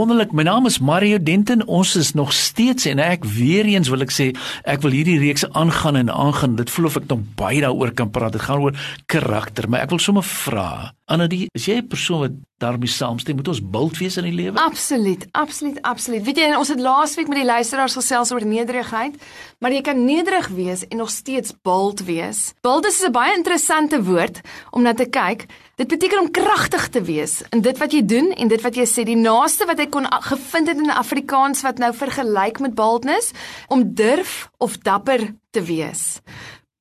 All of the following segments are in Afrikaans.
Wonderlik, my naam is Mario Denton. Ons is nog steeds en ek weer eens wil ek sê, ek wil hierdie reeks aangaan en aangaan. Dit voel of ek nog baie daaroor kan praat. Dit gaan oor karakter, maar ek wil sommer vra. Anadie, is jy 'n persoon wat daarmee saamstem? Moet ons bult wees in die lewe? Absoluut, absoluut, absoluut. Weet jy, ons het laasweek met die luisteraars gesels oor nederigheid, maar jy kan nederig wees en nog steeds bult wees. Bult is 'n baie interessante woord om na te kyk. Dit beteken om kragtig te wees in dit wat jy doen en dit wat jy sê. Die naaste wat ek kon gevind het in Afrikaans wat nou vergelyk met boldness, om durf of dapper te wees.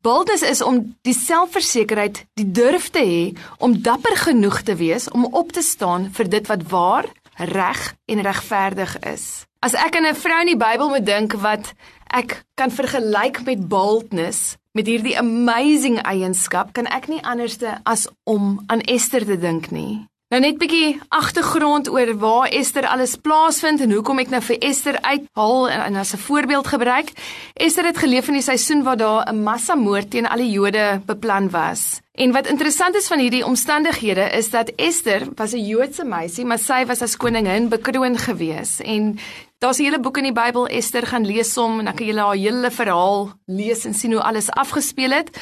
Boldness is om die selfversekerheid, die durf te hê om dapper genoeg te wees om op te staan vir dit wat waar, reg en regverdig is. As ek aan 'n vrou in die Bybel moet dink wat ek kan vergelyk met boldness, met hierdie amazing eienskap, kan ek nie anderste as om aan Esther te dink nie. Nou net 'n bietjie agtergrond oor waar Esther alles plaasvind en hoekom ek nou vir Esther uithaal en, en as 'n voorbeeld gebruik. Esther het geleef in die seisoen waar daar 'n massamoord teen al die Jode beplan was. En wat interessant is van hierdie omstandighede is dat Esther was 'n Joodse meisie, maar sy was as koningin bekroon gewees. En daar's 'n hele boek in die Bybel Esther gaan lees hom en dan kan jy haar hele verhaal lees en sien hoe alles afgespeel het.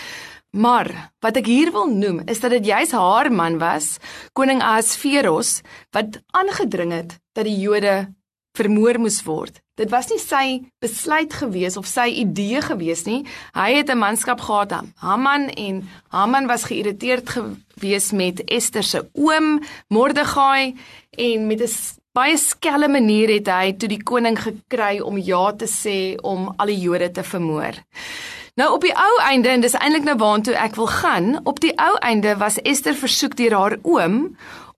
Maar wat ek hier wil noem is dat dit juis haar man was, koning Ahasveros, wat aangedring het dat die Jode vermoor moes word. Dit was nie sy besluit gewees of sy idee gewees nie. Hy het 'n manskap gehad, Haman en Haman was geïrriteerd gewees met Ester se oom Mordegai en met 'n baie skelm manier het hy toe die koning gekry om ja te sê om al die Jode te vermoor. Nou op die ou einde en dis eintlik nou waartoe ek wil gaan, op die ou einde was Ester versoek deur haar oom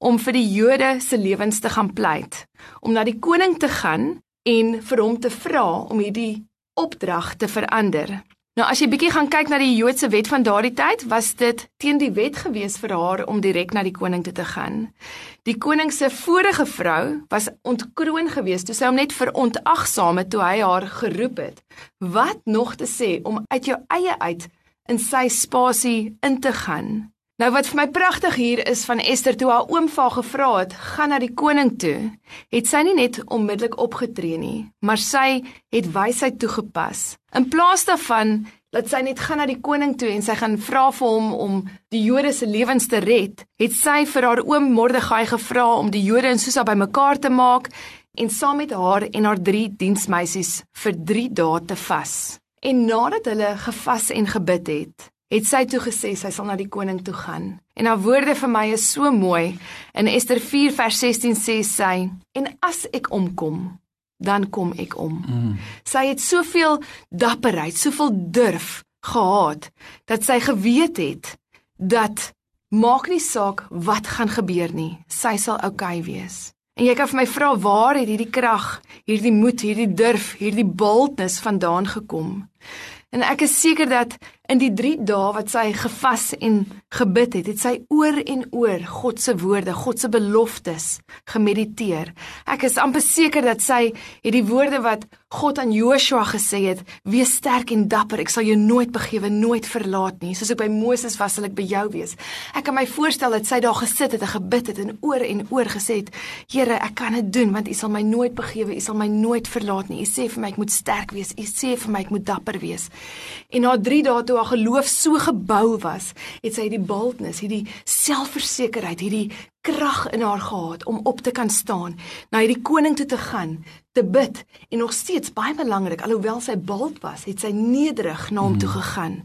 om vir die Jode se lewens te gaan pleit, om na die koning te gaan en vir hom te vra om hierdie opdrag te verander. Nou as jy bietjie gaan kyk na die Joodse wet van daardie tyd, was dit teen die wet gewees vir haar om direk na die koning toe te gaan. Die koning se vorige vrou was ontkroon geweest toe sy hom net verontagsame toe hy haar geroep het. Wat nog te sê om uit jou eie uit in sy spasie in te gaan? Nou wat vir my pragtig hier is van Esther toe haar oom vir haar gevra het, gaan na die koning toe, het sy nie net onmiddellik opgetree nie, maar sy het wysheid toegepas. In plaas daarvan dat sy net gaan na die koning toe en sy gaan vra vir hom om die Jode se lewens te red, het sy vir haar oom Mordegai gevra om die Jode in Susa bymekaar te maak en saam met haar en haar drie diensmeisies vir 3 dae te vas. En nadat hulle gevas en gebid het, het sy toe gesê sy sal na die koning toe gaan. En haar woorde vir my is so mooi. In Ester 4 vers 16 sê sy: "En as ek omkom, dan kom ek om. Mm. Sy het soveel dapperheid, soveel durf gehad dat sy geweet het dat maak nie saak wat gaan gebeur nie, sy sal oukei okay wees. En jy kan vir my vra waar het hierdie krag, hierdie moed, hierdie durf, hierdie boldness vandaan gekom? En ek is seker dat in die 3 dae wat sy gevas en gebid het, het sy oor en oor God se woorde, God se beloftes gemediteer. Ek is amper seker dat sy het die woorde wat God aan Joshua gesê het, wees sterk en dapper, ek sal jou nooit begewe, nooit verlaat nie. Soos ek by Moses was, sal ek by jou wees. Ek kan my voorstel dat sy daar gesit het en gebid het en oor en oor gesê het, Here, ek kan dit doen want U sal my nooit begewe, U sal my nooit verlaat nie. U sê vir my ek moet sterk wees, U sê vir my ek moet dapper wees. En na 3 dae toe haar geloof so gebou was, het sy hierdie boldness, hierdie selfversekerheid, hierdie krag in haar gehad om op te kan staan, na hierdie koning toe te gaan, te bid en nog steeds baie belangrik, alhoewel sy bold was, het sy nederig na hom toe hmm. gegaan.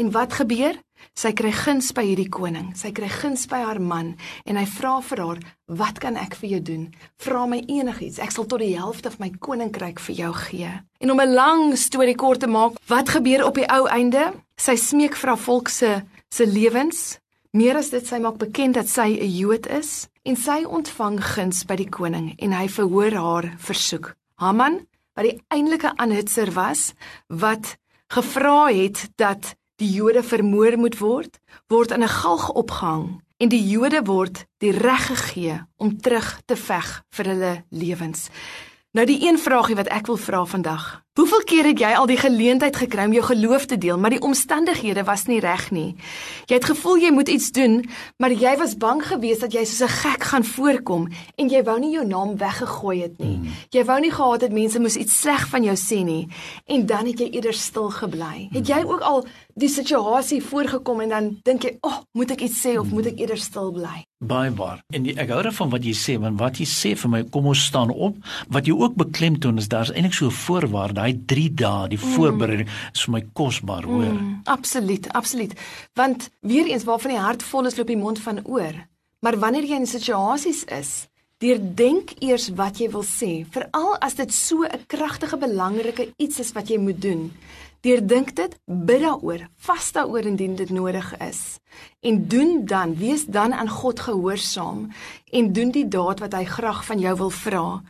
En wat gebeur? Sy kry guns by hierdie koning. Sy kry guns by haar man en hy vra vir haar, "Wat kan ek vir jou doen? Vra my enigiets. Ek sal tot die helfte van my koninkryk vir jou gee." En om 'n lang storie kort te maak, wat gebeur op die ou einde? Sy smeek vir haar volk se se lewens, Meer as dit sy maak bekend dat sy 'n Jood is en sy ontvang guns by die koning en hy verhoor haar versoek. Haman, wat die eintlike aanhitser was, wat gevra het dat die Jode vermoor moet word, word in 'n galg opgehang en die Jode word die reg gegee om terug te veg vir hulle lewens. Nou die een vraagie wat ek wil vra vandag. Hoeveel keer het jy al die geleentheid gekry om jou geloof te deel, maar die omstandighede was nie reg nie. Jy het gevoel jy moet iets doen, maar jy was bang geweest dat jy soos 'n gek gaan voorkom en jy wou nie jou naam weggegooi het nie. Hmm. Jy wou nie gehad het mense moes iets sleg van jou sê nie en dan het jy eerder stil gebly. Het jy ook al die situasie voorgekom en dan dink jy, "Ag, oh, moet ek iets sê of moet ek eerder stil bly?" Baie waar. En die, ek hou daarvan wat jy sê, want wat jy sê vir my, kom ons staan op. Wat jy ook beklemtoon is daar's eintlik so 'n voorwaarde, daai 3 dae, die mm. voorbereiding is vir my kosbaar, hoor. Mm, absoluut, absoluut. Want weer eens waarvan die hart vol is, loop die mond van oor. Maar wanneer jy in situasies is, deurdink eers wat jy wil sê, veral as dit so 'n kragtige belangrike iets is wat jy moet doen. Deurdink dit, bid daaroor, vas daaroor indien dit nodig is. En doen dan, wees dan aan God gehoorsaam en doen die daad wat hy graag van jou wil vra.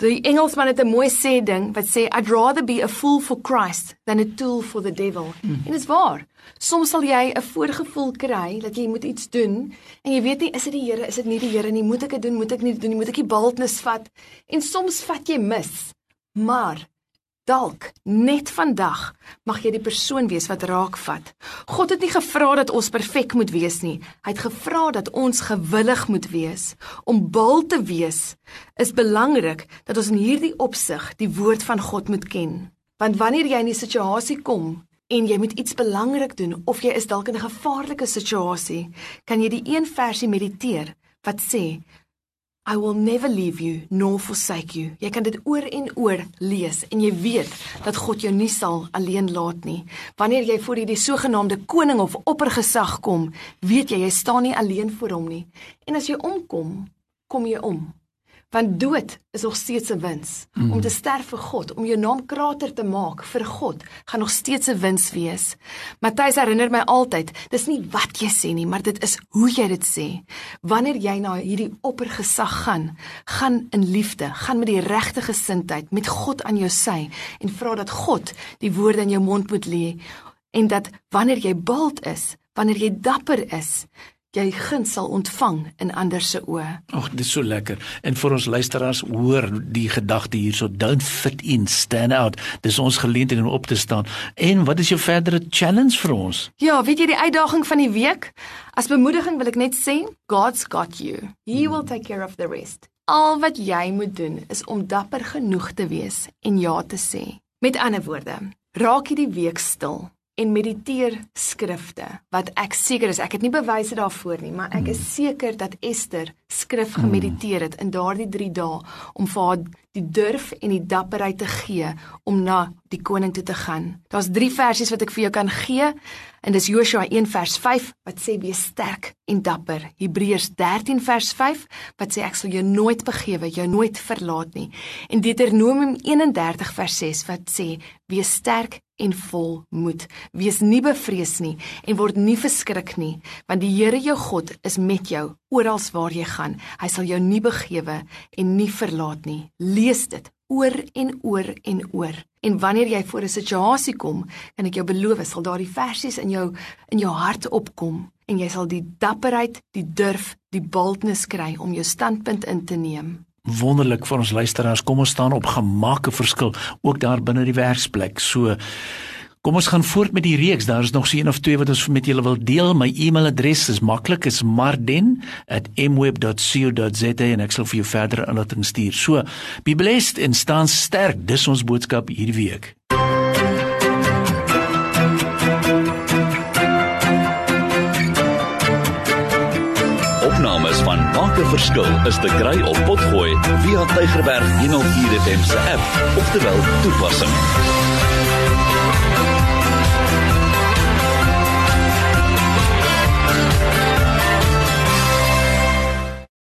Die Engelsman het 'n mooi sê ding wat sê I'd rather be a fool for Christ than a tool for the devil. Hmm. En dit is waar. Soms sal jy 'n voorgevoel kry dat jy moet iets doen en jy weet nie is dit die Here, is dit nie die Here nie, moet ek dit doen, moet ek nie doen nie, moet ek die baldness vat? En soms vat jy mis. Maar Dalk net vandag mag jy die persoon wees wat raakvat. God het nie gevra dat ons perfek moet wees nie. Hy het gevra dat ons gewillig moet wees. Om bil te wees is belangrik dat ons in hierdie opsig die woord van God moet ken. Want wanneer jy in 'n situasie kom en jy moet iets belangrik doen of jy is dalk in 'n gevaarlike situasie, kan jy die een versie mediteer wat sê I will never leave you nor forsake you. Jy kan dit oor en oor lees en jy weet dat God jou nie sal alleen laat nie. Wanneer jy voor hierdie sogenaamde koning of oppergesag kom, weet jy jy staan nie alleen voor hom nie. En as jy omkom, kom jy om want dood is nog steeds 'n wins. Mm. Om te sterf vir God, om jou naam krater te maak vir God, gaan nog steeds 'n wins wees. Matthys herinner my altyd, dis nie wat jy sê nie, maar dit is hoe jy dit sê. Wanneer jy na hierdie oppergesag gaan, gaan in liefde, gaan met die regte gesindheid met God aan jou sy en vra dat God die woorde in jou mond moet lê en dat wanneer jy bald is, wanneer jy dapper is, jy guns sal ontvang in ander se oë. Ag, dit is so lekker. En vir ons luisteraars, hoor die gedagte hierso, don't fit in, stand out. Dis ons geleentheid om op te staan. En wat is jou verdere challenge vir ons? Ja, weet jy die uitdaging van die week? As bemoediging wil ek net sê, God's got you. He will take care of the rest. Al wat jy moet doen is om dapper genoeg te wees en ja te sê. Met ander woorde, raak hierdie week stil en mediteer skrifte wat ek seker is ek het nie bewyse daarvoor nie maar ek is hmm. seker dat Esther skrif gemediteer het in daardie 3 dae om vir haar die durf en die dapperheid te gee om na die koning toe te gaan. Daar's 3 versies wat ek vir jou kan gee en dis Joshua 1 vers 5 wat sê wees sterk en dapper. Hebreërs 13 vers 5 wat sê ek sal jou nooit begewe, jou nooit verlaat nie. En Deuteronomium 31 vers 6 wat sê wees sterk en vol moed. Wees nie bevrees nie en word nie verskrik nie, want die Here jou God is met jou oral waar jy gaan. Hy sal jou nie begewe en nie verlaat nie. Lees dit oor en oor en oor. En wanneer jy voor 'n situasie kom, kan ek jou beloof, sal daardie versies in jou in jou hart opkom en jy sal die dapperheid, die durf, die boldness kry om jou standpunt in te neem wonderlik vir ons luisteraars. Kom ons staan op gemaak 'n verskil ook daar binne die werksplek. So kom ons gaan voort met die reeks. Daar is nog so een of twee wat ons met julle wil deel. My e-mailadres is maklik, is marden@mweb.co.za en ek sal vir jou verdere inligting stuur. So, be blessed en staan sterk. Dis ons boodskap hierdie week. Maak 'n verskil is te kry op Potgooi via Tigerberg 104 FM se app of te wel toepassing.